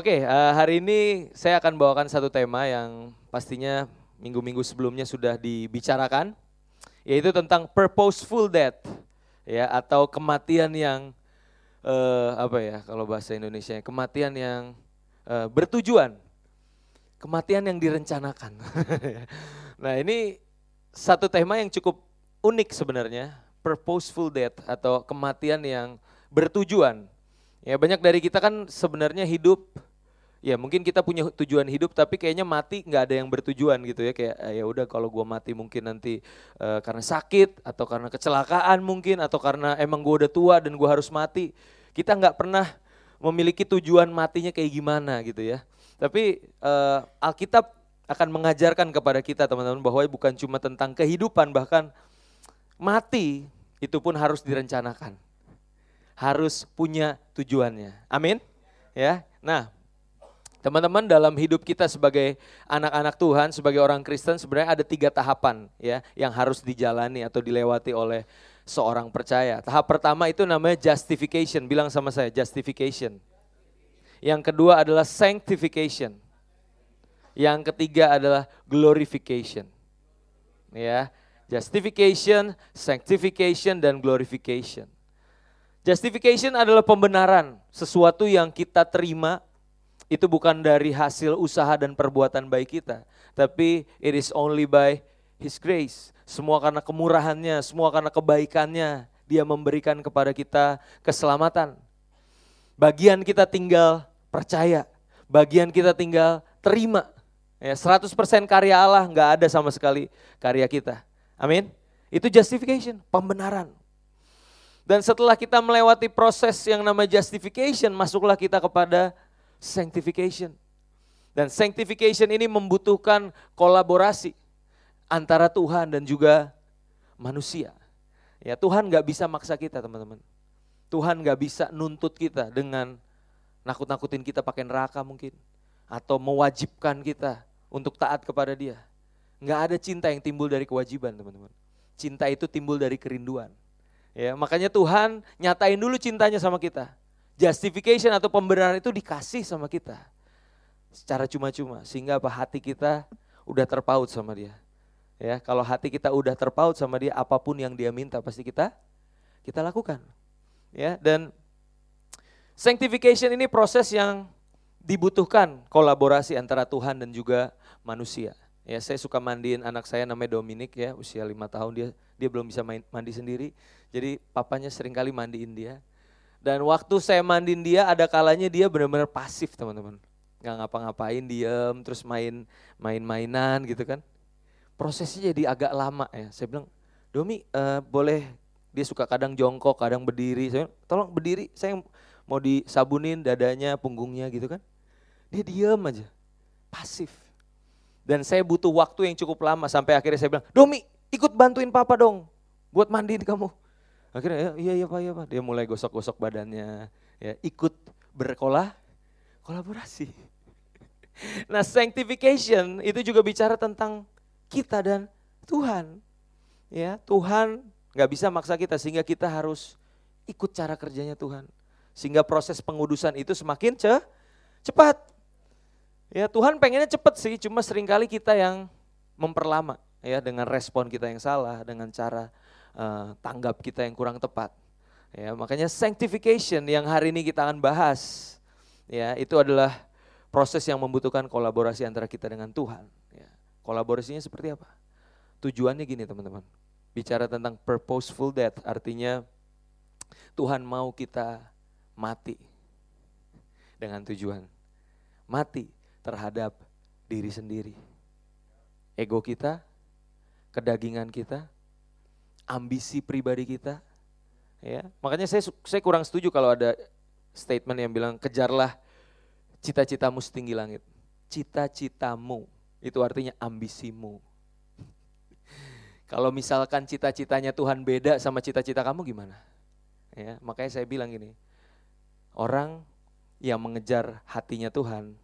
Oke, eh, hari ini saya akan bawakan satu tema yang pastinya minggu-minggu sebelumnya sudah dibicarakan, yaitu tentang purposeful death, ya atau kematian yang eh, apa ya kalau bahasa Indonesia kematian yang eh, bertujuan, kematian yang direncanakan. nah ini satu tema yang cukup unik sebenarnya, purposeful death atau kematian yang bertujuan. Ya banyak dari kita kan sebenarnya hidup, ya mungkin kita punya tujuan hidup tapi kayaknya mati nggak ada yang bertujuan gitu ya kayak eh, ya udah kalau gua mati mungkin nanti uh, karena sakit atau karena kecelakaan mungkin atau karena emang gua udah tua dan gua harus mati. Kita nggak pernah memiliki tujuan matinya kayak gimana gitu ya. Tapi uh, Alkitab akan mengajarkan kepada kita teman-teman bahwa bukan cuma tentang kehidupan bahkan mati itu pun harus direncanakan harus punya tujuannya. Amin. Ya. Nah, teman-teman dalam hidup kita sebagai anak-anak Tuhan, sebagai orang Kristen sebenarnya ada tiga tahapan ya yang harus dijalani atau dilewati oleh seorang percaya. Tahap pertama itu namanya justification. Bilang sama saya, justification. Yang kedua adalah sanctification. Yang ketiga adalah glorification. Ya, justification, sanctification dan glorification. Justification adalah pembenaran, sesuatu yang kita terima itu bukan dari hasil usaha dan perbuatan baik kita, tapi it is only by His grace. Semua karena kemurahannya, semua karena kebaikannya, Dia memberikan kepada kita keselamatan. Bagian kita tinggal percaya, bagian kita tinggal terima. Ya, 100% karya Allah nggak ada sama sekali karya kita. Amin. Itu justification, pembenaran. Dan setelah kita melewati proses yang namanya justification, masuklah kita kepada sanctification. Dan sanctification ini membutuhkan kolaborasi antara Tuhan dan juga manusia. Ya Tuhan nggak bisa maksa kita teman-teman. Tuhan nggak bisa nuntut kita dengan nakut-nakutin kita pakai neraka mungkin. Atau mewajibkan kita untuk taat kepada dia. Nggak ada cinta yang timbul dari kewajiban teman-teman. Cinta itu timbul dari kerinduan. Ya, makanya Tuhan nyatain dulu cintanya sama kita. Justification atau pembenaran itu dikasih sama kita. Secara cuma-cuma sehingga apa hati kita udah terpaut sama dia. Ya, kalau hati kita udah terpaut sama dia, apa pun yang dia minta pasti kita kita lakukan. Ya, dan sanctification ini proses yang dibutuhkan kolaborasi antara Tuhan dan juga manusia. Ya, saya suka mandiin anak saya namanya Dominic ya, usia lima tahun dia dia belum bisa main, mandi sendiri. Jadi papanya sering kali mandiin dia. Dan waktu saya mandiin dia ada kalanya dia benar-benar pasif teman-teman. Nggak ngapa-ngapain, diem, terus main main-mainan gitu kan. Prosesnya jadi agak lama ya. Saya bilang, Domi uh, boleh, dia suka kadang jongkok, kadang berdiri. Saya bilang, tolong berdiri, saya mau disabunin dadanya, punggungnya gitu kan. Dia diem aja, pasif. Dan saya butuh waktu yang cukup lama sampai akhirnya saya bilang, Domi ikut bantuin papa dong buat mandiin kamu. Akhirnya ya, iya iya pak iya pak. Dia mulai gosok-gosok badannya, ya ikut berkolah, kolaborasi. Nah sanctification itu juga bicara tentang kita dan Tuhan. Ya Tuhan nggak bisa maksa kita sehingga kita harus ikut cara kerjanya Tuhan. Sehingga proses pengudusan itu semakin ce cepat. Ya Tuhan pengennya cepat sih, cuma sering kali kita yang memperlama ya dengan respon kita yang salah, dengan cara uh, tanggap kita yang kurang tepat. Ya, makanya sanctification yang hari ini kita akan bahas, ya itu adalah proses yang membutuhkan kolaborasi antara kita dengan Tuhan. Ya. Kolaborasinya seperti apa? Tujuannya gini teman-teman, bicara tentang purposeful death, artinya Tuhan mau kita mati dengan tujuan mati terhadap diri sendiri. Ego kita, kedagingan kita, ambisi pribadi kita. Ya, makanya saya saya kurang setuju kalau ada statement yang bilang kejarlah cita-citamu setinggi langit. Cita-citamu itu artinya ambisimu. Kalau misalkan cita-citanya Tuhan beda sama cita-cita kamu gimana? Ya, makanya saya bilang gini, orang yang mengejar hatinya Tuhan,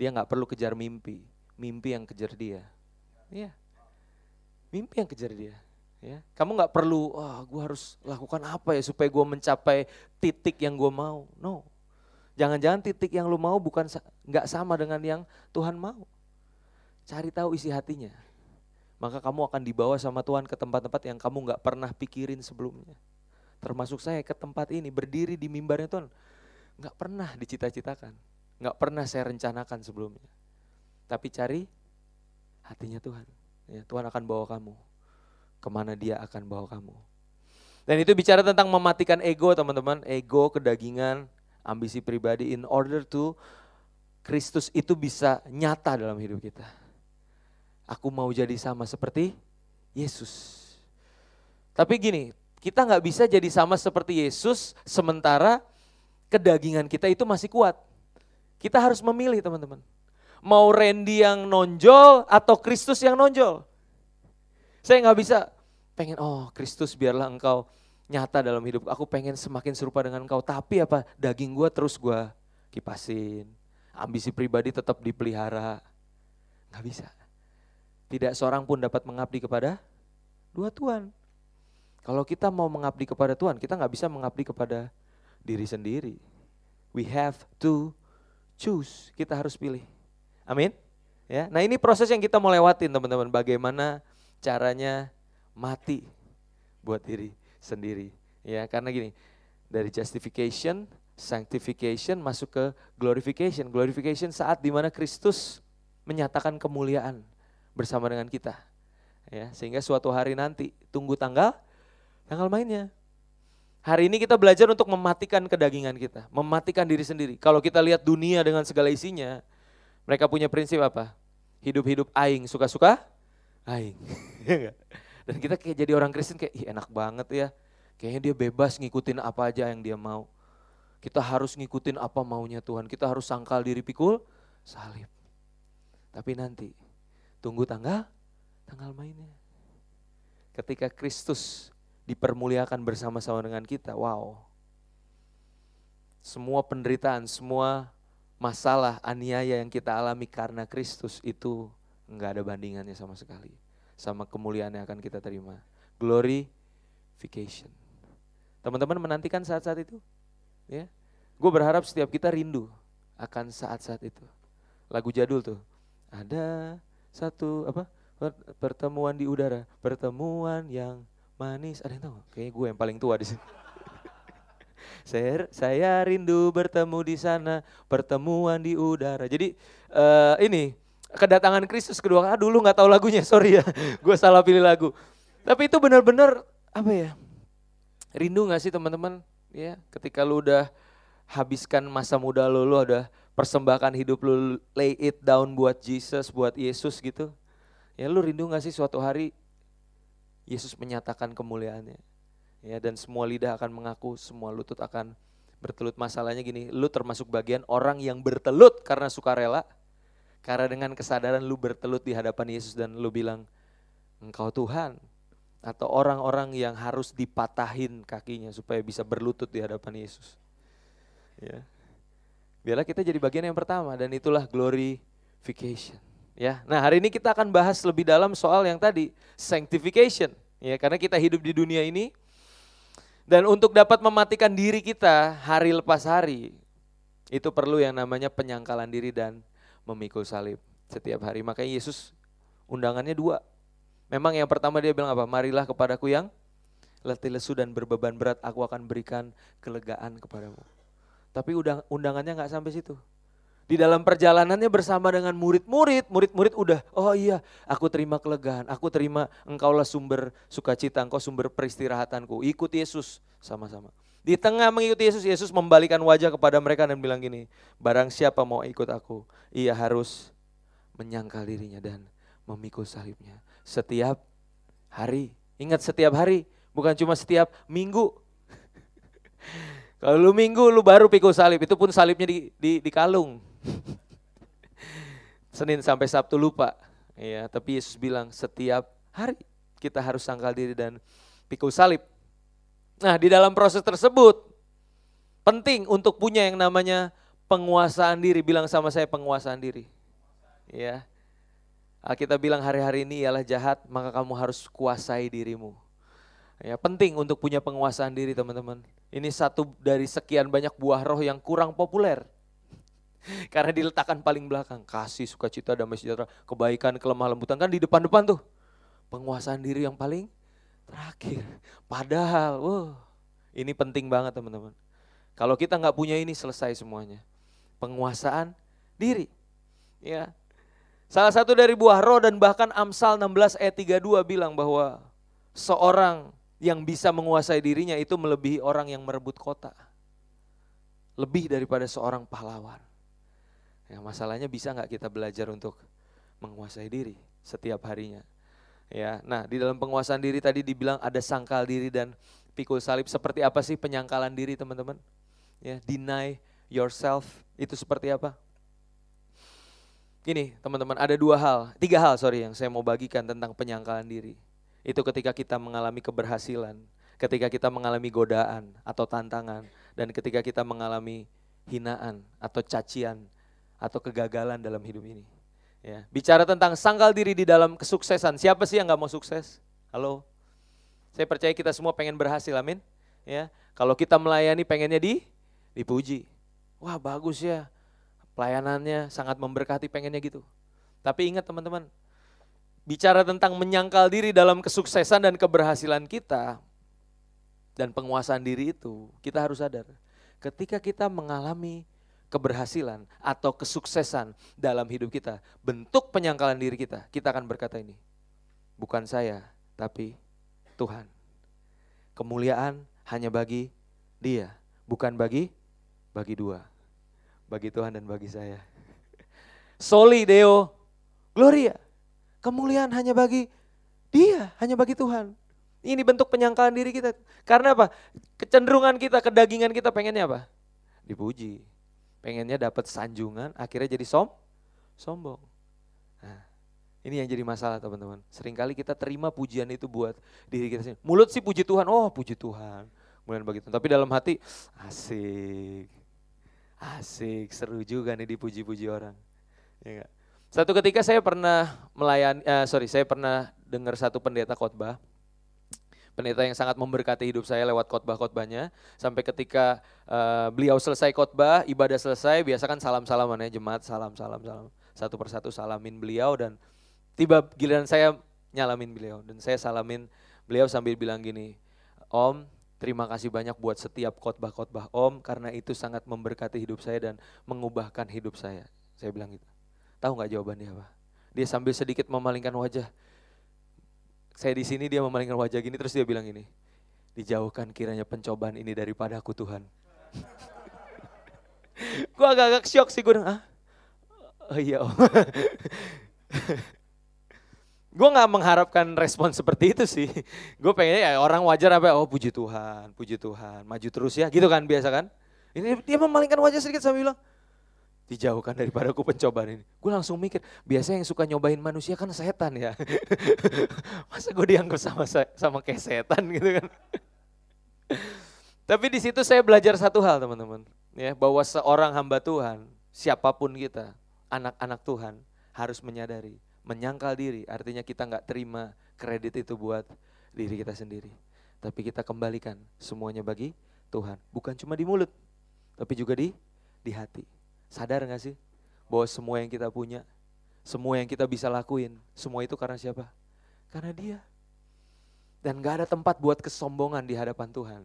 dia nggak perlu kejar mimpi, mimpi yang kejar dia. Iya, mimpi yang kejar dia. Ya, kamu nggak perlu, oh, gue harus lakukan apa ya supaya gue mencapai titik yang gue mau. No, jangan-jangan titik yang lu mau bukan nggak sama dengan yang Tuhan mau. Cari tahu isi hatinya maka kamu akan dibawa sama Tuhan ke tempat-tempat yang kamu nggak pernah pikirin sebelumnya. Termasuk saya ke tempat ini, berdiri di mimbarnya Tuhan, nggak pernah dicita-citakan, nggak pernah saya rencanakan sebelumnya. Tapi cari hatinya Tuhan. Ya, Tuhan akan bawa kamu ke mana Dia akan bawa kamu. Dan itu bicara tentang mematikan ego teman-teman, ego, kedagingan, ambisi pribadi in order to Kristus itu bisa nyata dalam hidup kita. Aku mau jadi sama seperti Yesus. Tapi gini, kita nggak bisa jadi sama seperti Yesus sementara kedagingan kita itu masih kuat. Kita harus memilih teman-teman. Mau Randy yang nonjol atau Kristus yang nonjol. Saya nggak bisa pengen, oh Kristus biarlah engkau nyata dalam hidup. Aku pengen semakin serupa dengan engkau. Tapi apa, daging gue terus gue kipasin. Ambisi pribadi tetap dipelihara. Nggak bisa. Tidak seorang pun dapat mengabdi kepada dua Tuhan. Kalau kita mau mengabdi kepada Tuhan, kita nggak bisa mengabdi kepada diri sendiri. We have to choose. Kita harus pilih. Amin. Ya. Nah ini proses yang kita mau lewatin teman-teman. Bagaimana caranya mati buat diri sendiri. Ya karena gini, dari justification, sanctification masuk ke glorification. Glorification saat di mana Kristus menyatakan kemuliaan bersama dengan kita. Ya, sehingga suatu hari nanti tunggu tanggal tanggal mainnya. Hari ini kita belajar untuk mematikan kedagingan kita, mematikan diri sendiri. Kalau kita lihat dunia dengan segala isinya, mereka punya prinsip apa? Hidup-hidup aing, suka-suka aing. Dan kita kayak jadi orang Kristen kayak Ih, enak banget ya. Kayaknya dia bebas ngikutin apa aja yang dia mau. Kita harus ngikutin apa maunya Tuhan. Kita harus sangkal diri pikul salib. Tapi nanti Tunggu tanggal, tanggal mainnya. Ketika Kristus dipermuliakan bersama-sama dengan kita, wow. Semua penderitaan, semua masalah, aniaya yang kita alami karena Kristus itu enggak ada bandingannya sama sekali. Sama kemuliaan yang akan kita terima. Glorification. Teman-teman menantikan saat-saat itu? Ya, Gue berharap setiap kita rindu akan saat-saat itu. Lagu jadul tuh. Ada satu apa pertemuan di udara, pertemuan yang manis. Ada yang tahu? Kayaknya gue yang paling tua di sini. saya, saya rindu bertemu di sana, pertemuan di udara. Jadi uh, ini kedatangan Kristus kedua kali. Dulu nggak tahu lagunya, sorry ya, gue salah pilih lagu. Tapi itu benar-benar apa ya? Rindu nggak sih teman-teman? Ya, ketika lu udah habiskan masa muda lu, lu udah persembahkan hidup lu lay it down buat Jesus, buat Yesus gitu. Ya lu rindu gak sih suatu hari Yesus menyatakan kemuliaannya. Ya dan semua lidah akan mengaku, semua lutut akan bertelut. Masalahnya gini, lu termasuk bagian orang yang bertelut karena sukarela. Karena dengan kesadaran lu bertelut di hadapan Yesus dan lu bilang, engkau Tuhan. Atau orang-orang yang harus dipatahin kakinya supaya bisa berlutut di hadapan Yesus. Ya, Biarlah kita jadi bagian yang pertama dan itulah glorification. Ya. Nah, hari ini kita akan bahas lebih dalam soal yang tadi sanctification, ya karena kita hidup di dunia ini dan untuk dapat mematikan diri kita hari lepas hari itu perlu yang namanya penyangkalan diri dan memikul salib setiap hari. Makanya Yesus undangannya dua. Memang yang pertama dia bilang apa? Marilah kepadaku yang letih lesu dan berbeban berat, aku akan berikan kelegaan kepadamu. Tapi undangannya nggak sampai situ. Di dalam perjalanannya bersama dengan murid-murid, murid-murid udah, oh iya aku terima kelegaan, aku terima engkaulah sumber sukacita, engkau sumber peristirahatanku. Ikut Yesus sama-sama. Di tengah mengikuti Yesus, Yesus membalikan wajah kepada mereka dan bilang gini, barang siapa mau ikut aku, ia harus menyangkal dirinya dan memikul salibnya. Setiap hari, ingat setiap hari, bukan cuma setiap minggu. Kalau lu minggu lu baru pikul salib, itu pun salibnya di, di, di kalung. Senin sampai Sabtu lupa. Ya, tapi Yesus bilang setiap hari kita harus sangkal diri dan pikul salib. Nah, di dalam proses tersebut penting untuk punya yang namanya penguasaan diri. Bilang sama saya penguasaan diri. Ya. Kita bilang hari-hari ini ialah jahat, maka kamu harus kuasai dirimu. Ya, penting untuk punya penguasaan diri teman-teman. Ini satu dari sekian banyak buah roh yang kurang populer. Karena diletakkan paling belakang. Kasih, sukacita, damai sejahtera, kebaikan, kelemah lembutan. Kan di depan-depan tuh. Penguasaan diri yang paling terakhir. Padahal, wow, ini penting banget teman-teman. Kalau kita nggak punya ini selesai semuanya. Penguasaan diri. Ya. Salah satu dari buah roh dan bahkan Amsal 16 ayat 32 bilang bahwa seorang yang bisa menguasai dirinya itu melebihi orang yang merebut kota. Lebih daripada seorang pahlawan. Ya, masalahnya bisa nggak kita belajar untuk menguasai diri setiap harinya. Ya, nah di dalam penguasaan diri tadi dibilang ada sangkal diri dan pikul salib. Seperti apa sih penyangkalan diri teman-teman? Ya, deny yourself itu seperti apa? Gini teman-teman, ada dua hal, tiga hal sorry yang saya mau bagikan tentang penyangkalan diri. Itu ketika kita mengalami keberhasilan, ketika kita mengalami godaan atau tantangan, dan ketika kita mengalami hinaan atau cacian atau kegagalan dalam hidup ini. Ya, bicara tentang sangkal diri di dalam kesuksesan. Siapa sih yang nggak mau sukses? Halo. Saya percaya kita semua pengen berhasil, amin. Ya, kalau kita melayani pengennya di dipuji. Wah, bagus ya. Pelayanannya sangat memberkati pengennya gitu. Tapi ingat teman-teman, bicara tentang menyangkal diri dalam kesuksesan dan keberhasilan kita dan penguasaan diri itu, kita harus sadar ketika kita mengalami keberhasilan atau kesuksesan dalam hidup kita, bentuk penyangkalan diri kita, kita akan berkata ini, bukan saya, tapi Tuhan. Kemuliaan hanya bagi dia, bukan bagi bagi dua. Bagi Tuhan dan bagi saya. Soli Deo Gloria. Kemuliaan hanya bagi dia, hanya bagi Tuhan. Ini bentuk penyangkalan diri kita. Karena apa? Kecenderungan kita, kedagingan kita pengennya apa? Dipuji, pengennya dapat sanjungan, akhirnya jadi som, sombong. Nah, ini yang jadi masalah teman-teman. Seringkali kita terima pujian itu buat diri kita sendiri. Mulut sih puji Tuhan, oh puji Tuhan. Kemudian begitu. Tapi dalam hati, asik, asik, seru juga nih dipuji-puji orang. Ya gak? Satu ketika saya pernah melayani, uh, sorry, saya pernah dengar satu pendeta khotbah pendeta yang sangat memberkati hidup saya lewat khotbah-khotbahnya. Sampai ketika uh, beliau selesai khotbah, ibadah selesai, biasa kan salam-salaman ya jemaat, salam-salam salam. Satu persatu salamin beliau dan tiba giliran saya nyalamin beliau dan saya salamin beliau sambil bilang gini, "Om, terima kasih banyak buat setiap khotbah-khotbah Om karena itu sangat memberkati hidup saya dan mengubahkan hidup saya." Saya bilang gitu. Tahu nggak jawabannya apa? Dia sambil sedikit memalingkan wajah, saya di sini dia memalingkan wajah gini terus dia bilang ini, dijauhkan kiranya pencobaan ini daripada aku Tuhan. gue agak-agak syok sih gue, ah, oh iya om. gue gak mengharapkan respon seperti itu sih. Gue pengennya ya orang wajar apa, oh puji Tuhan, puji Tuhan, maju terus ya, gitu kan biasa kan. Ini dia memalingkan wajah sedikit sambil bilang, dijauhkan daripada aku pencobaan ini. Gue langsung mikir, biasanya yang suka nyobain manusia kan setan ya. Masa gue dianggap sama sama kayak setan gitu kan. Tapi di situ saya belajar satu hal teman-teman, ya bahwa seorang hamba Tuhan, siapa pun kita, anak-anak Tuhan harus menyadari, menyangkal diri, artinya kita nggak terima kredit itu buat diri kita sendiri. Tapi kita kembalikan semuanya bagi Tuhan, bukan cuma di mulut, tapi juga di di hati. Sadar gak sih bahwa semua yang kita punya, semua yang kita bisa lakuin, semua itu karena siapa? Karena dia. Dan gak ada tempat buat kesombongan di hadapan Tuhan.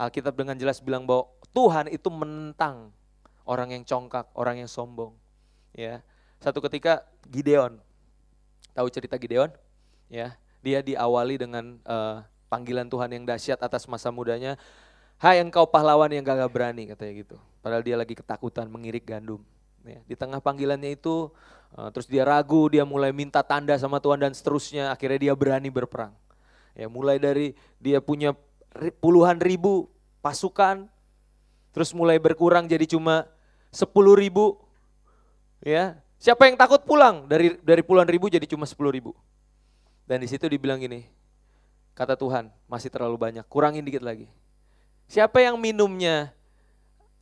Alkitab dengan jelas bilang bahwa Tuhan itu menentang orang yang congkak, orang yang sombong. Ya, satu ketika Gideon, tahu cerita Gideon? Ya, dia diawali dengan uh, panggilan Tuhan yang dahsyat atas masa mudanya. Hai engkau pahlawan yang gagah berani katanya gitu. Padahal dia lagi ketakutan mengirik gandum. Ya, di tengah panggilannya itu uh, terus dia ragu, dia mulai minta tanda sama Tuhan dan seterusnya. Akhirnya dia berani berperang. Ya, mulai dari dia punya puluhan ribu pasukan, terus mulai berkurang jadi cuma sepuluh ribu, Ya, siapa yang takut pulang dari dari puluhan ribu jadi cuma sepuluh ribu. Dan di situ dibilang gini, kata Tuhan masih terlalu banyak, kurangin dikit lagi. Siapa yang minumnya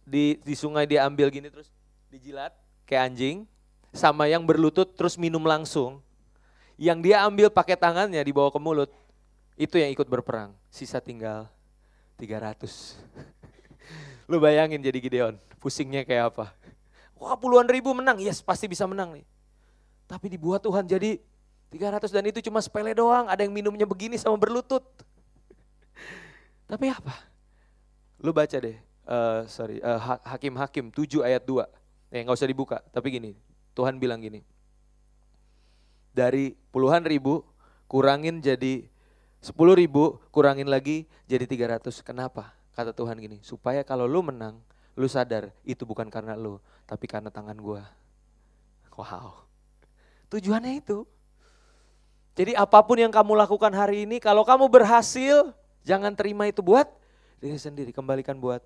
di di sungai dia ambil gini terus dijilat kayak anjing, sama yang berlutut terus minum langsung, yang dia ambil pakai tangannya dibawa ke mulut, itu yang ikut berperang. Sisa tinggal 300. Lu bayangin jadi Gideon, pusingnya kayak apa? Wah puluhan ribu menang, yes pasti bisa menang nih. Tapi dibuat Tuhan jadi 300 dan itu cuma sepele doang, ada yang minumnya begini sama berlutut. Tapi apa? Lu baca deh, uh, sorry, uh, Hakim-Hakim 7 ayat 2. Eh nggak usah dibuka, tapi gini, Tuhan bilang gini. Dari puluhan ribu, kurangin jadi sepuluh ribu, kurangin lagi jadi 300. Kenapa? Kata Tuhan gini, supaya kalau lu menang, lu sadar itu bukan karena lu, tapi karena tangan gua. Wow. Tujuannya itu. Jadi apa pun yang kamu lakukan hari ini, kalau kamu berhasil, jangan terima itu buat diri sendiri, kembalikan buat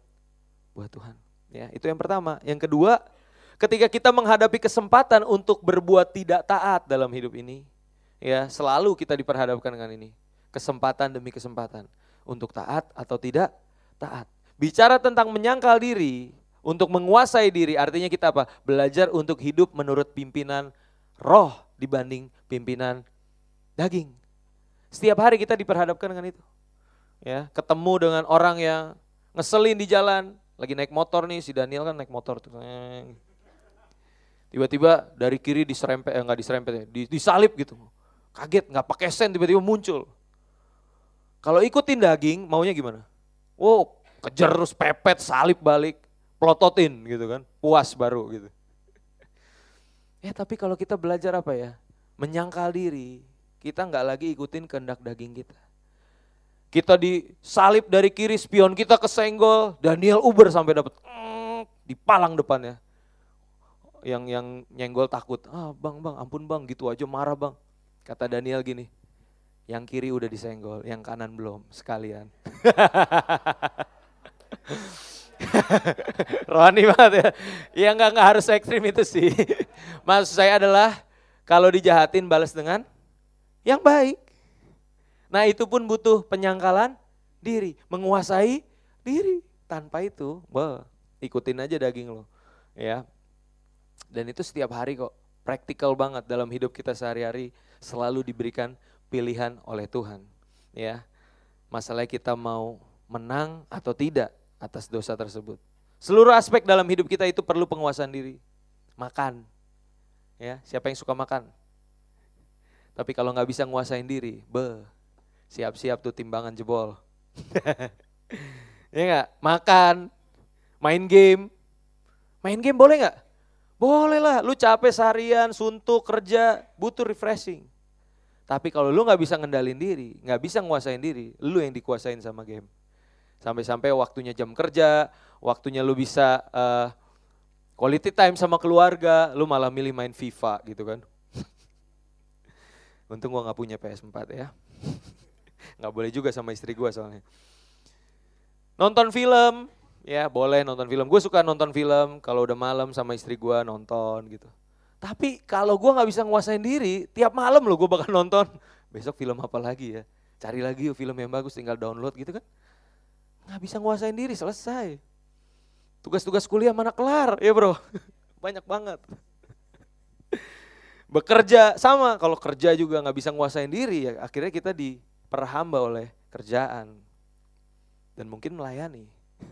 buat Tuhan. Ya, itu yang pertama. Yang kedua, ketika kita menghadapi kesempatan untuk berbuat tidak taat dalam hidup ini, ya, selalu kita diperhadapkan dengan ini. Kesempatan demi kesempatan untuk taat atau tidak taat. Bicara tentang menyangkal diri, untuk menguasai diri, artinya kita apa? Belajar untuk hidup menurut pimpinan roh dibanding pimpinan daging. Setiap hari kita diperhadapkan dengan itu. Ya, ketemu dengan orang yang ngeselin di jalan, lagi naik motor nih, si Daniel kan naik motor tuh. Tiba-tiba dari kiri diserempet, eh, enggak diserempet ya, disalip gitu. Kaget, nggak pakai sen tiba-tiba muncul. Kalau ikutin daging, maunya gimana? Wow, kejar terus pepet, salib balik plototin gitu kan, puas baru gitu. Ya tapi kalau kita belajar apa ya, menyangkal diri, kita nggak lagi ikutin kehendak daging kita. Kita disalib dari kiri, spion kita kesenggol, Daniel Uber sampai dapat di palang depannya. Yang yang nyenggol takut, ah bang bang ampun bang gitu aja marah bang. Kata Daniel gini, yang kiri udah disenggol, yang kanan belum sekalian. Rohani banget ya. Ya enggak, enggak harus ekstrim itu sih. Maksud saya adalah kalau dijahatin balas dengan yang baik. Nah itu pun butuh penyangkalan diri, menguasai diri. Tanpa itu, bah, ikutin aja daging lo. Ya. Dan itu setiap hari kok, praktikal banget dalam hidup kita sehari-hari selalu diberikan pilihan oleh Tuhan. Ya. Masalahnya kita mau menang atau tidak atas dosa tersebut. Seluruh aspek dalam hidup kita itu perlu penguasaan diri. Makan. Ya, siapa yang suka makan? Tapi kalau nggak bisa nguasain diri, be, siap-siap tuh timbangan jebol. ya nggak? Makan, main game. Main game boleh nggak? Boleh lah, lu capek seharian, suntuk, kerja, butuh refreshing. Tapi kalau lu nggak bisa ngendalin diri, nggak bisa nguasain diri, lu yang dikuasain sama game. Sampai-sampai waktunya jam kerja, waktunya lu bisa uh, quality time sama keluarga, lu malah milih main FIFA gitu kan. Untung gua nggak punya PS4 ya. nggak boleh juga sama istri gua soalnya. Nonton film, ya boleh nonton film. Gue suka nonton film kalau udah malam sama istri gua nonton gitu. Tapi kalau gua nggak bisa nguasain diri, tiap malam lo gue bakal nonton. Besok film apa lagi ya? Cari lagi yuk film yang bagus, tinggal download gitu kan. Nggak bisa nguasain diri, selesai. Tugas-tugas kuliah mana kelar, ya bro. Banyak banget. Bekerja sama, kalau kerja juga nggak bisa nguasain diri, ya akhirnya kita diperhamba oleh kerjaan. Dan mungkin melayani.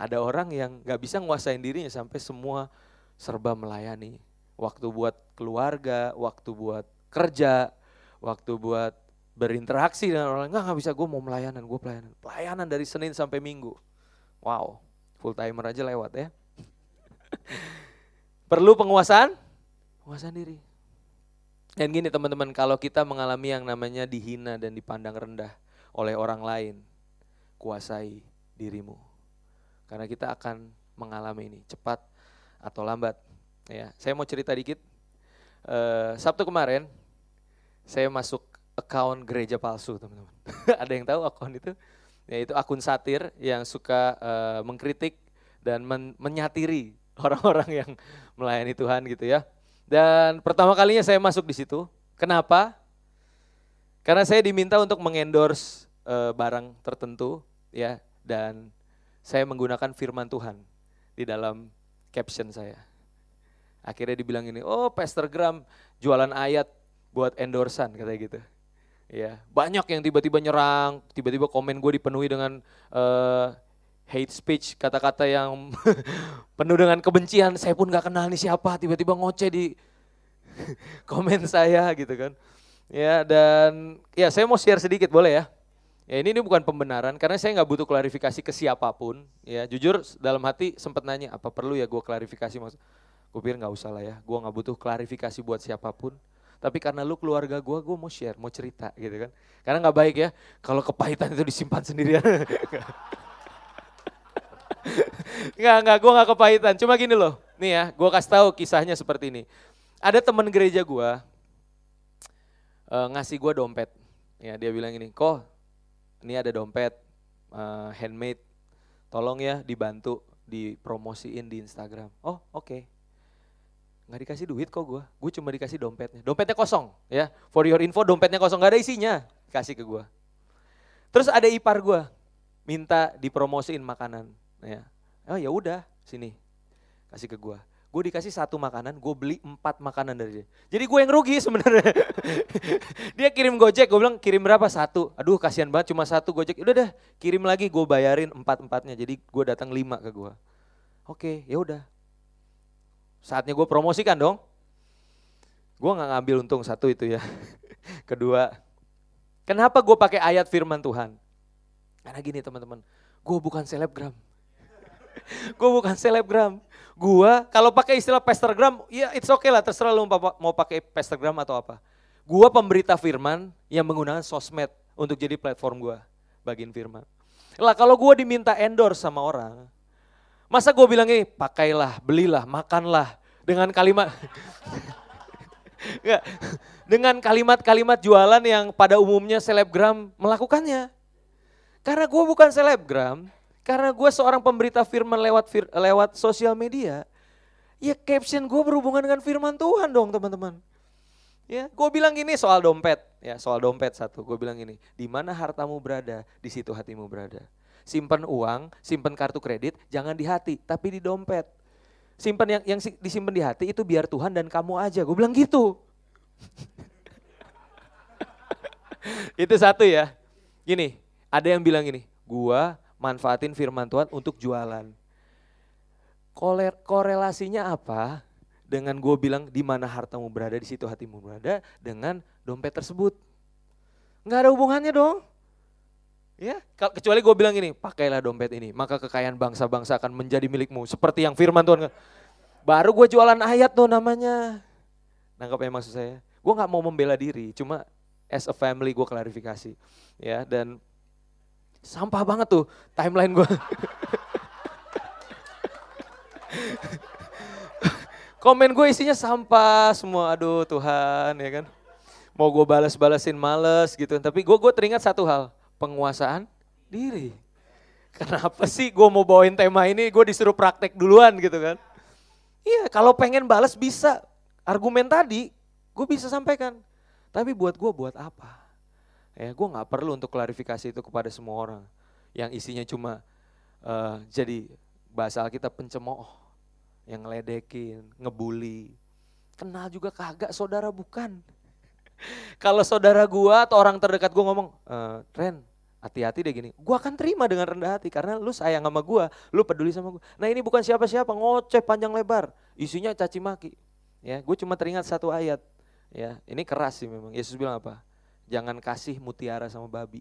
Ada orang yang nggak bisa nguasain dirinya sampai semua serba melayani. Waktu buat keluarga, waktu buat kerja, waktu buat berinteraksi dengan orang nggak nggak bisa gue mau melayanan gue pelayanan pelayanan dari Senin sampai Minggu wow full timer aja lewat ya perlu penguasaan penguasaan diri dan gini teman-teman kalau kita mengalami yang namanya dihina dan dipandang rendah oleh orang lain kuasai dirimu karena kita akan mengalami ini cepat atau lambat ya saya mau cerita dikit uh, Sabtu kemarin saya masuk account gereja palsu teman-teman. Ada yang tahu akun itu? Yaitu akun satir yang suka uh, mengkritik dan men menyatiri orang-orang yang melayani Tuhan gitu ya. Dan pertama kalinya saya masuk di situ. Kenapa? Karena saya diminta untuk mengendorse uh, barang tertentu ya dan saya menggunakan firman Tuhan di dalam caption saya. Akhirnya dibilang ini, "Oh, Pastor Gram jualan ayat buat endorsan," katanya gitu. Ya, banyak yang tiba-tiba nyerang, tiba-tiba komen gue dipenuhi dengan uh, hate speech, kata-kata yang penuh dengan kebencian. Saya pun gak kenal nih siapa, tiba-tiba ngoceh di komen saya gitu kan. Ya dan ya saya mau share sedikit boleh ya. Ya ini, ini bukan pembenaran karena saya nggak butuh klarifikasi ke siapa pun. Ya jujur dalam hati sempat nanya apa perlu ya gue klarifikasi maksud. Gue pikir nggak usah lah ya. Gue nggak butuh klarifikasi buat siapa pun. Tapi karena lu keluarga gue, gue mau share, mau cerita gitu kan. Karena nggak baik ya kalau kepahitan itu disimpan sendirian. Enggak, enggak, gue nggak kepahitan. Cuma gini loh, nih ya, gue kasih tahu kisahnya seperti ini. Ada teman gereja gue uh, ngasih gue dompet. Ya, dia bilang ini, kok ini ada dompet uh, handmade, tolong ya dibantu dipromosiin di Instagram. Oh oke, okay. nggak dikasih duit kok gue, gue cuma dikasih dompetnya. Dompetnya kosong ya, for your info dompetnya kosong, nggak ada isinya, kasih ke gue. Terus ada ipar gue, minta dipromosiin makanan. Ya. Oh ya udah, sini kasih ke gue. Gue dikasih satu makanan, gue beli empat makanan dari dia. Jadi gue yang rugi sebenarnya. dia kirim gojek, gue bilang kirim berapa? Satu. Aduh kasihan banget cuma satu gojek. Udah deh, kirim lagi gue bayarin empat-empatnya. Jadi gue datang lima ke gue. Oke, ya udah. Saatnya gue promosikan dong. Gue nggak ngambil untung satu itu ya. Kedua, kenapa gue pakai ayat firman Tuhan? Karena gini teman-teman, gue bukan selebgram. gue bukan selebgram. Gue kalau pakai istilah pestagram, ya it's okay lah terserah lu mau pakai pestagram atau apa. Gue pemberita firman yang menggunakan sosmed untuk jadi platform gue bagian firman. Lah kalau gue diminta endorse sama orang, masa gue bilang ini pakailah, belilah, makanlah dengan kalimat Enggak, dengan kalimat-kalimat jualan yang pada umumnya selebgram melakukannya. Karena gue bukan selebgram, karena gue seorang pemberita firman lewat fir, lewat sosial media, ya caption gue berhubungan dengan firman Tuhan dong teman-teman. Ya, gue bilang gini soal dompet, ya soal dompet satu, gue bilang gini, di mana hartamu berada, di situ hatimu berada. Simpan uang, simpan kartu kredit, jangan di hati, tapi di dompet. Simpan yang yang disimpan di hati itu biar Tuhan dan kamu aja. Gue bilang gitu. itu satu ya. Gini, ada yang bilang gini, gua manfaatin firman Tuhan untuk jualan. Korelasinya apa dengan gue bilang di mana hartamu berada, di situ hatimu berada dengan dompet tersebut? Nggak ada hubungannya dong. Ya, kecuali gue bilang ini, pakailah dompet ini, maka kekayaan bangsa-bangsa akan menjadi milikmu. Seperti yang firman Tuhan. Baru gue jualan ayat tuh namanya. Nangkap ya maksud saya? Gue nggak mau membela diri, cuma as a family gue klarifikasi. Ya, dan Sampah banget tuh timeline gue. Komen gue isinya sampah semua, aduh Tuhan ya kan. Mau gue balas-balasin males gitu. Tapi gue gue teringat satu hal, penguasaan diri. Kenapa sih gue mau bawain tema ini, gue disuruh praktek duluan gitu kan. Iya kalau pengen balas bisa, argumen tadi gue bisa sampaikan. Tapi buat gue buat apa? Ya, gue nggak perlu untuk klarifikasi itu kepada semua orang yang isinya cuma uh, jadi bahasa Alkitab pencemooh, yang ngeledekin, ngebully. Kenal juga kagak saudara bukan. Kalau saudara gua atau orang terdekat gua ngomong, e, Ren, hati-hati deh gini. Gua akan terima dengan rendah hati karena lu sayang sama gua, lu peduli sama gua. Nah ini bukan siapa-siapa, ngoceh panjang lebar, isinya caci maki. Ya, gue cuma teringat satu ayat. Ya, ini keras sih memang. Yesus bilang apa? Jangan kasih mutiara sama babi.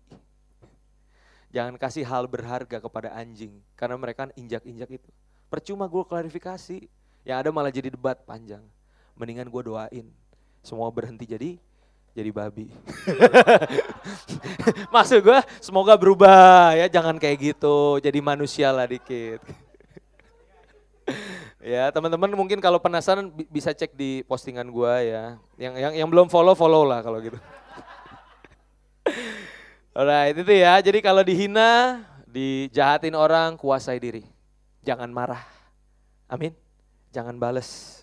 Jangan kasih hal berharga kepada anjing. Karena mereka kan injak-injak itu. Percuma gue klarifikasi. Yang ada malah jadi debat panjang. Mendingan gue doain. Semua berhenti jadi jadi babi. Maksud gue semoga berubah ya. Jangan kayak gitu. Jadi manusia lah dikit. ya teman-teman mungkin kalau penasaran bisa cek di postingan gue ya. Yang yang yang belum follow follow lah kalau gitu. Alright, itu ya. Jadi kalau dihina, dijahatin orang, kuasai diri. Jangan marah. Amin. Jangan bales.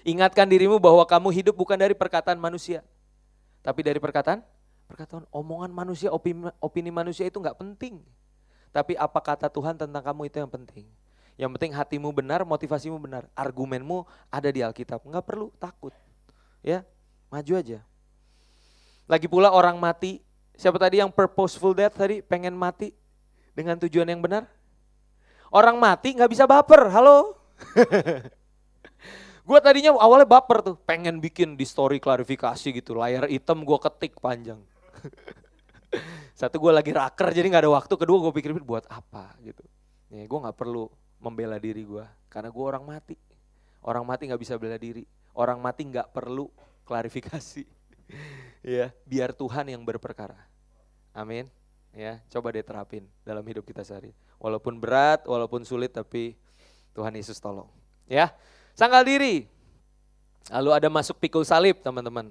Ingatkan dirimu bahwa kamu hidup bukan dari perkataan manusia, tapi dari perkataan perkataan omongan manusia, opini, opini manusia itu nggak penting. Tapi apa kata Tuhan tentang kamu itu yang penting. Yang penting hatimu benar, motivasimu benar, argumenmu ada di Alkitab. Nggak perlu takut, ya maju aja. Lagi pula orang mati, siapa tadi yang purposeful death tadi pengen mati dengan tujuan yang benar? Orang mati nggak bisa baper, halo. gue tadinya awalnya baper tuh, pengen bikin di story klarifikasi gitu, layar hitam gue ketik panjang. Satu gue lagi raker jadi nggak ada waktu, kedua gue pikir buat apa gitu. Ya, gue nggak perlu membela diri gue, karena gue orang mati. Orang mati nggak bisa bela diri, orang mati nggak perlu klarifikasi. ya, biar Tuhan yang berperkara. Amin. Ya, coba deh terapin dalam hidup kita sehari. Walaupun berat, walaupun sulit, tapi Tuhan Yesus tolong. Ya, sangkal diri. Lalu ada masuk pikul salib teman-teman.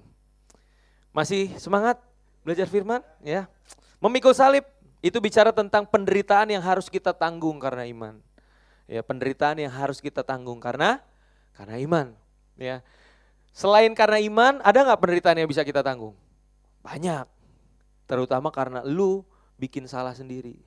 Masih semangat belajar firman? Ya, memikul salib itu bicara tentang penderitaan yang harus kita tanggung karena iman. Ya, penderitaan yang harus kita tanggung karena karena iman. Ya, selain karena iman, ada nggak penderitaan yang bisa kita tanggung? Banyak. Terutama karena lu bikin salah sendiri.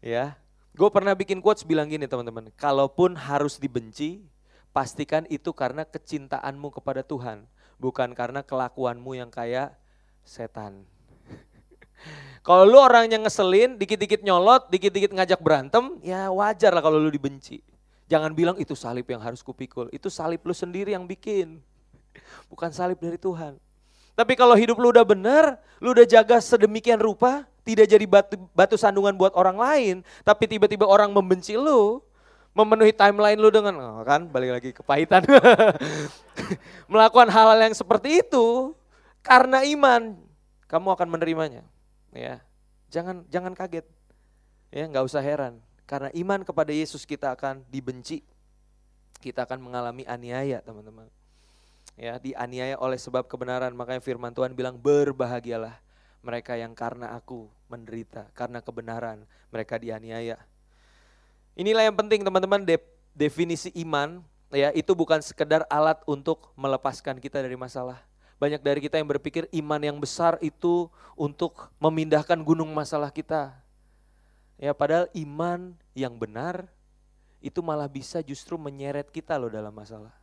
Ya, gue pernah bikin quotes bilang gini teman-teman, kalaupun harus dibenci, pastikan itu karena kecintaanmu kepada Tuhan, bukan karena kelakuanmu yang kayak setan. kalau lu orang yang ngeselin, dikit-dikit nyolot, dikit-dikit ngajak berantem, ya wajar lah kalau lu dibenci. Jangan bilang itu salib yang harus kupikul, itu salib lu sendiri yang bikin. Bukan salib dari Tuhan. Tapi kalau hidup lu udah benar, lu udah jaga sedemikian rupa, tidak jadi batu, batu sandungan buat orang lain, tapi tiba-tiba orang membenci lu, memenuhi timeline lu dengan, oh kan balik lagi kepahitan. Melakukan hal-hal yang seperti itu, karena iman, kamu akan menerimanya. Ya, jangan jangan kaget, ya nggak usah heran, karena iman kepada Yesus kita akan dibenci, kita akan mengalami aniaya teman-teman ya dianiaya oleh sebab kebenaran. Makanya firman Tuhan bilang berbahagialah mereka yang karena aku menderita karena kebenaran mereka dianiaya. Inilah yang penting teman-teman de definisi iman ya itu bukan sekedar alat untuk melepaskan kita dari masalah. Banyak dari kita yang berpikir iman yang besar itu untuk memindahkan gunung masalah kita. Ya padahal iman yang benar itu malah bisa justru menyeret kita loh dalam masalah.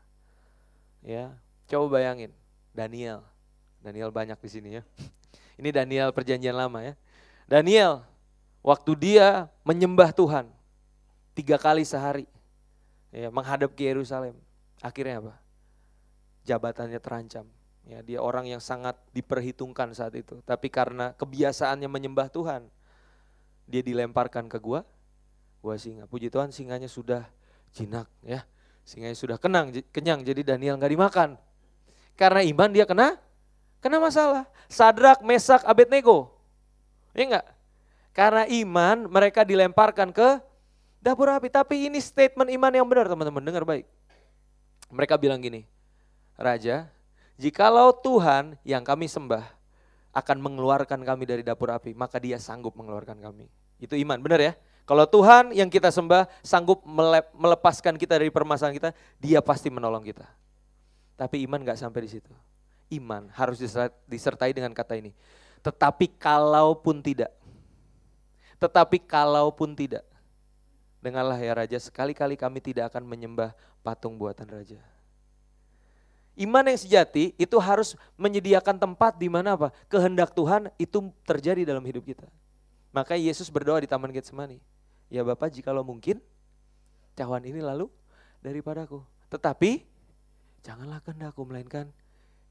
Ya Coba bayangin, Daniel. Daniel banyak di sini ya. Ini Daniel perjanjian lama ya. Daniel, waktu dia menyembah Tuhan, tiga kali sehari, ya, menghadap ke Yerusalem. Akhirnya apa? Jabatannya terancam. Ya, dia orang yang sangat diperhitungkan saat itu. Tapi karena kebiasaannya menyembah Tuhan, dia dilemparkan ke gua, gua singa. Puji Tuhan singanya sudah jinak ya. Singanya sudah kenang, kenyang, jadi Daniel nggak dimakan. Karena iman dia kena kena masalah. Sadrak, Mesak, Abednego. Ya enggak? Karena iman mereka dilemparkan ke dapur api. Tapi ini statement iman yang benar teman-teman, dengar baik. Mereka bilang gini, Raja, jikalau Tuhan yang kami sembah akan mengeluarkan kami dari dapur api, maka dia sanggup mengeluarkan kami. Itu iman, benar ya? Kalau Tuhan yang kita sembah sanggup melepaskan kita dari permasalahan kita, dia pasti menolong kita. Tapi iman gak sampai di situ. Iman harus disertai dengan kata ini. Tetapi kalaupun tidak. Tetapi kalaupun tidak. Dengarlah ya Raja, sekali-kali kami tidak akan menyembah patung buatan Raja. Iman yang sejati itu harus menyediakan tempat di mana apa? Kehendak Tuhan itu terjadi dalam hidup kita. Maka Yesus berdoa di Taman Getsemani. Ya Bapak jikalau mungkin cawan ini lalu daripadaku. Tetapi Janganlah kehendakku melainkan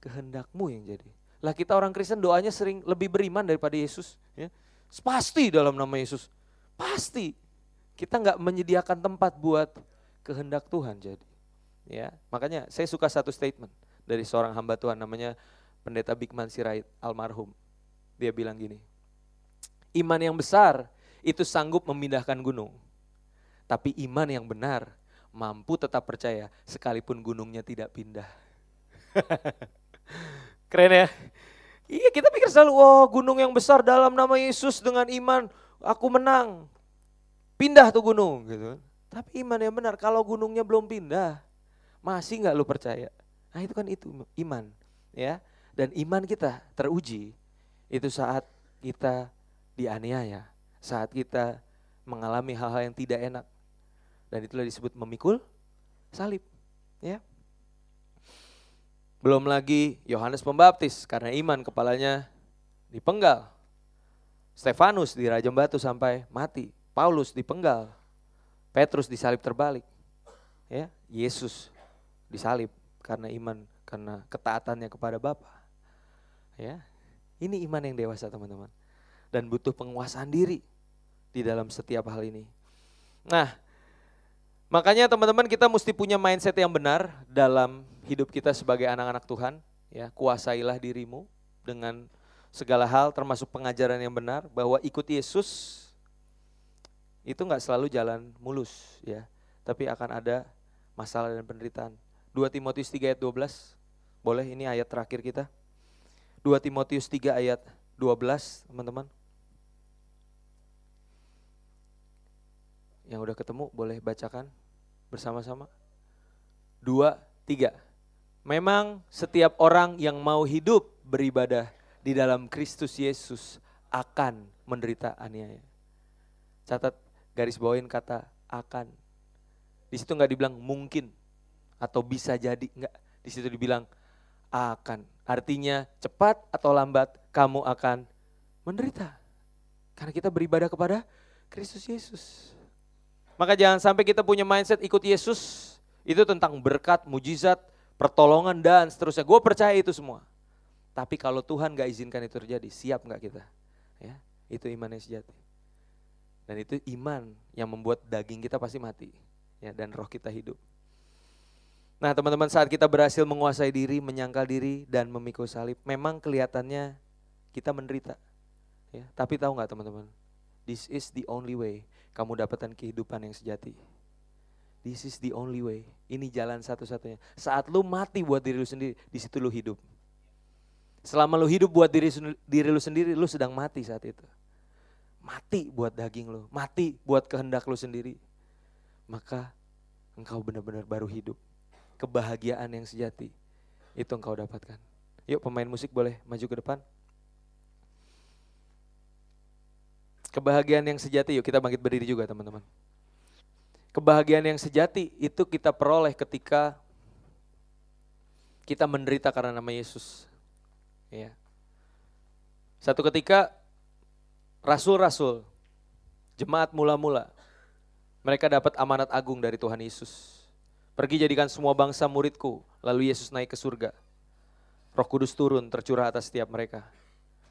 kehendakmu yang jadi. Lah kita orang Kristen doanya sering lebih beriman daripada Yesus. Ya. Pasti dalam nama Yesus. Pasti. Kita nggak menyediakan tempat buat kehendak Tuhan jadi. Ya, makanya saya suka satu statement dari seorang hamba Tuhan namanya Pendeta Bigman Sirait almarhum. Dia bilang gini, iman yang besar itu sanggup memindahkan gunung. Tapi iman yang benar mampu tetap percaya sekalipun gunungnya tidak pindah. Keren ya? Iya kita pikir selalu, wah gunung yang besar dalam nama Yesus dengan iman, aku menang. Pindah tuh gunung gitu. Tapi iman yang benar, kalau gunungnya belum pindah, masih nggak lu percaya? Nah itu kan itu iman, ya. Dan iman kita teruji itu saat kita dianiaya, saat kita mengalami hal-hal yang tidak enak. Dan itulah disebut memikul salib, ya. Belum lagi Yohanes Pembaptis karena iman kepalanya dipenggal. Stefanus dirajam batu sampai mati. Paulus dipenggal. Petrus disalib terbalik. Ya, Yesus disalib karena iman, karena ketaatannya kepada Bapa. Ya. Ini iman yang dewasa, teman-teman. Dan butuh penguasaan diri di dalam setiap hal ini. Nah, makanya teman-teman kita mesti punya mindset yang benar dalam hidup kita sebagai anak-anak Tuhan, ya. Kuasailah dirimu dengan segala hal termasuk pengajaran yang benar bahwa ikut Yesus itu nggak selalu jalan mulus ya, tapi akan ada masalah dan penderitaan. 2 Timotius 3 ayat 12, boleh ini ayat terakhir kita. 2 Timotius 3 ayat 12 teman-teman. Yang udah ketemu boleh bacakan bersama-sama. 2, 3. Memang setiap orang yang mau hidup beribadah di dalam Kristus Yesus akan menderita aniaya. Catat garis bawain kata akan. Di situ nggak dibilang mungkin atau bisa jadi, nggak. Di situ dibilang akan. Artinya cepat atau lambat kamu akan menderita. Karena kita beribadah kepada Kristus Yesus. Maka jangan sampai kita punya mindset ikut Yesus, itu tentang berkat, mujizat, pertolongan dan seterusnya. Gue percaya itu semua. Tapi kalau Tuhan gak izinkan itu terjadi, siap gak kita? Ya, itu iman yang sejati. Dan itu iman yang membuat daging kita pasti mati. Ya, dan roh kita hidup. Nah teman-teman saat kita berhasil menguasai diri, menyangkal diri, dan memikul salib, memang kelihatannya kita menderita. Ya, tapi tahu nggak teman-teman? This is the only way kamu dapatkan kehidupan yang sejati. This is the only way. Ini jalan satu-satunya. Saat lu mati buat diri lu sendiri, di situ lu hidup. Selama lu hidup buat diri, diri lu sendiri, lu sedang mati saat itu. Mati buat daging lu, mati buat kehendak lu sendiri. Maka engkau benar-benar baru hidup. Kebahagiaan yang sejati, itu engkau dapatkan. Yuk pemain musik boleh maju ke depan. Kebahagiaan yang sejati, yuk kita bangkit berdiri juga teman-teman. Kebahagiaan yang sejati itu kita peroleh ketika kita menderita karena nama Yesus. Ya. Satu ketika rasul-rasul, jemaat mula-mula, mereka dapat amanat agung dari Tuhan Yesus. Pergi jadikan semua bangsa muridku, lalu Yesus naik ke surga. Roh Kudus turun tercurah atas setiap mereka.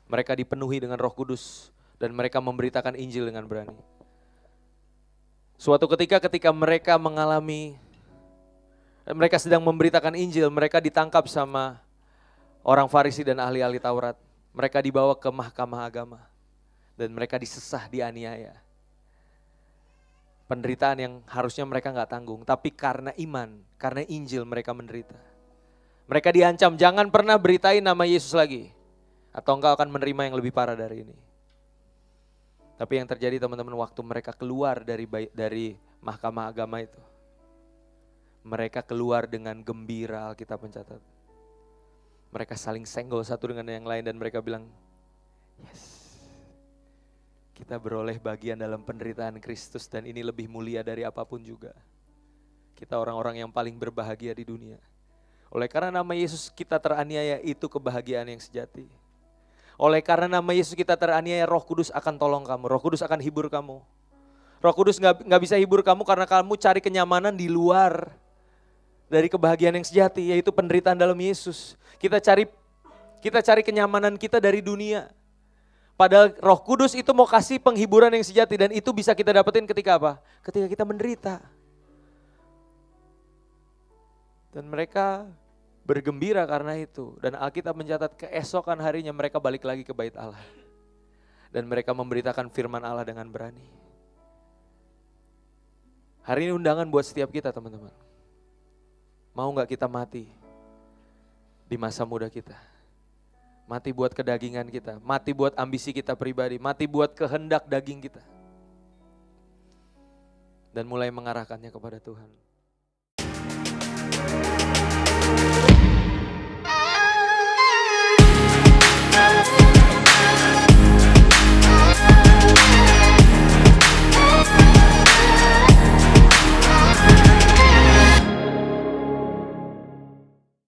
Mereka dipenuhi dengan Roh Kudus dan mereka memberitakan Injil dengan berani. Suatu ketika ketika mereka mengalami mereka sedang memberitakan Injil, mereka ditangkap sama orang Farisi dan ahli-ahli Taurat. Mereka dibawa ke mahkamah agama dan mereka disesah, dianiaya. Penderitaan yang harusnya mereka nggak tanggung, tapi karena iman, karena Injil mereka menderita. Mereka diancam, jangan pernah beritain nama Yesus lagi, atau engkau akan menerima yang lebih parah dari ini. Tapi yang terjadi teman-teman waktu mereka keluar dari dari mahkamah agama itu, mereka keluar dengan gembira kita mencatat mereka saling senggol satu dengan yang lain dan mereka bilang, yes, kita beroleh bagian dalam penderitaan Kristus dan ini lebih mulia dari apa pun juga. Kita orang-orang yang paling berbahagia di dunia. Oleh karena nama Yesus kita teraniaya itu kebahagiaan yang sejati. Oleh karena nama Yesus kita teraniaya roh kudus akan tolong kamu, roh kudus akan hibur kamu. Roh kudus nggak bisa hibur kamu karena kamu cari kenyamanan di luar dari kebahagiaan yang sejati yaitu penderitaan dalam Yesus. Kita cari kita cari kenyamanan kita dari dunia. Padahal Roh Kudus itu mau kasih penghiburan yang sejati dan itu bisa kita dapetin ketika apa? Ketika kita menderita. Dan mereka bergembira karena itu. Dan Alkitab mencatat keesokan harinya mereka balik lagi ke bait Allah. Dan mereka memberitakan firman Allah dengan berani. Hari ini undangan buat setiap kita teman-teman. Mau nggak kita mati di masa muda kita? Mati buat kedagingan kita, mati buat ambisi kita pribadi, mati buat kehendak daging kita. dan mulai mengarahkannya kepada Tuhan.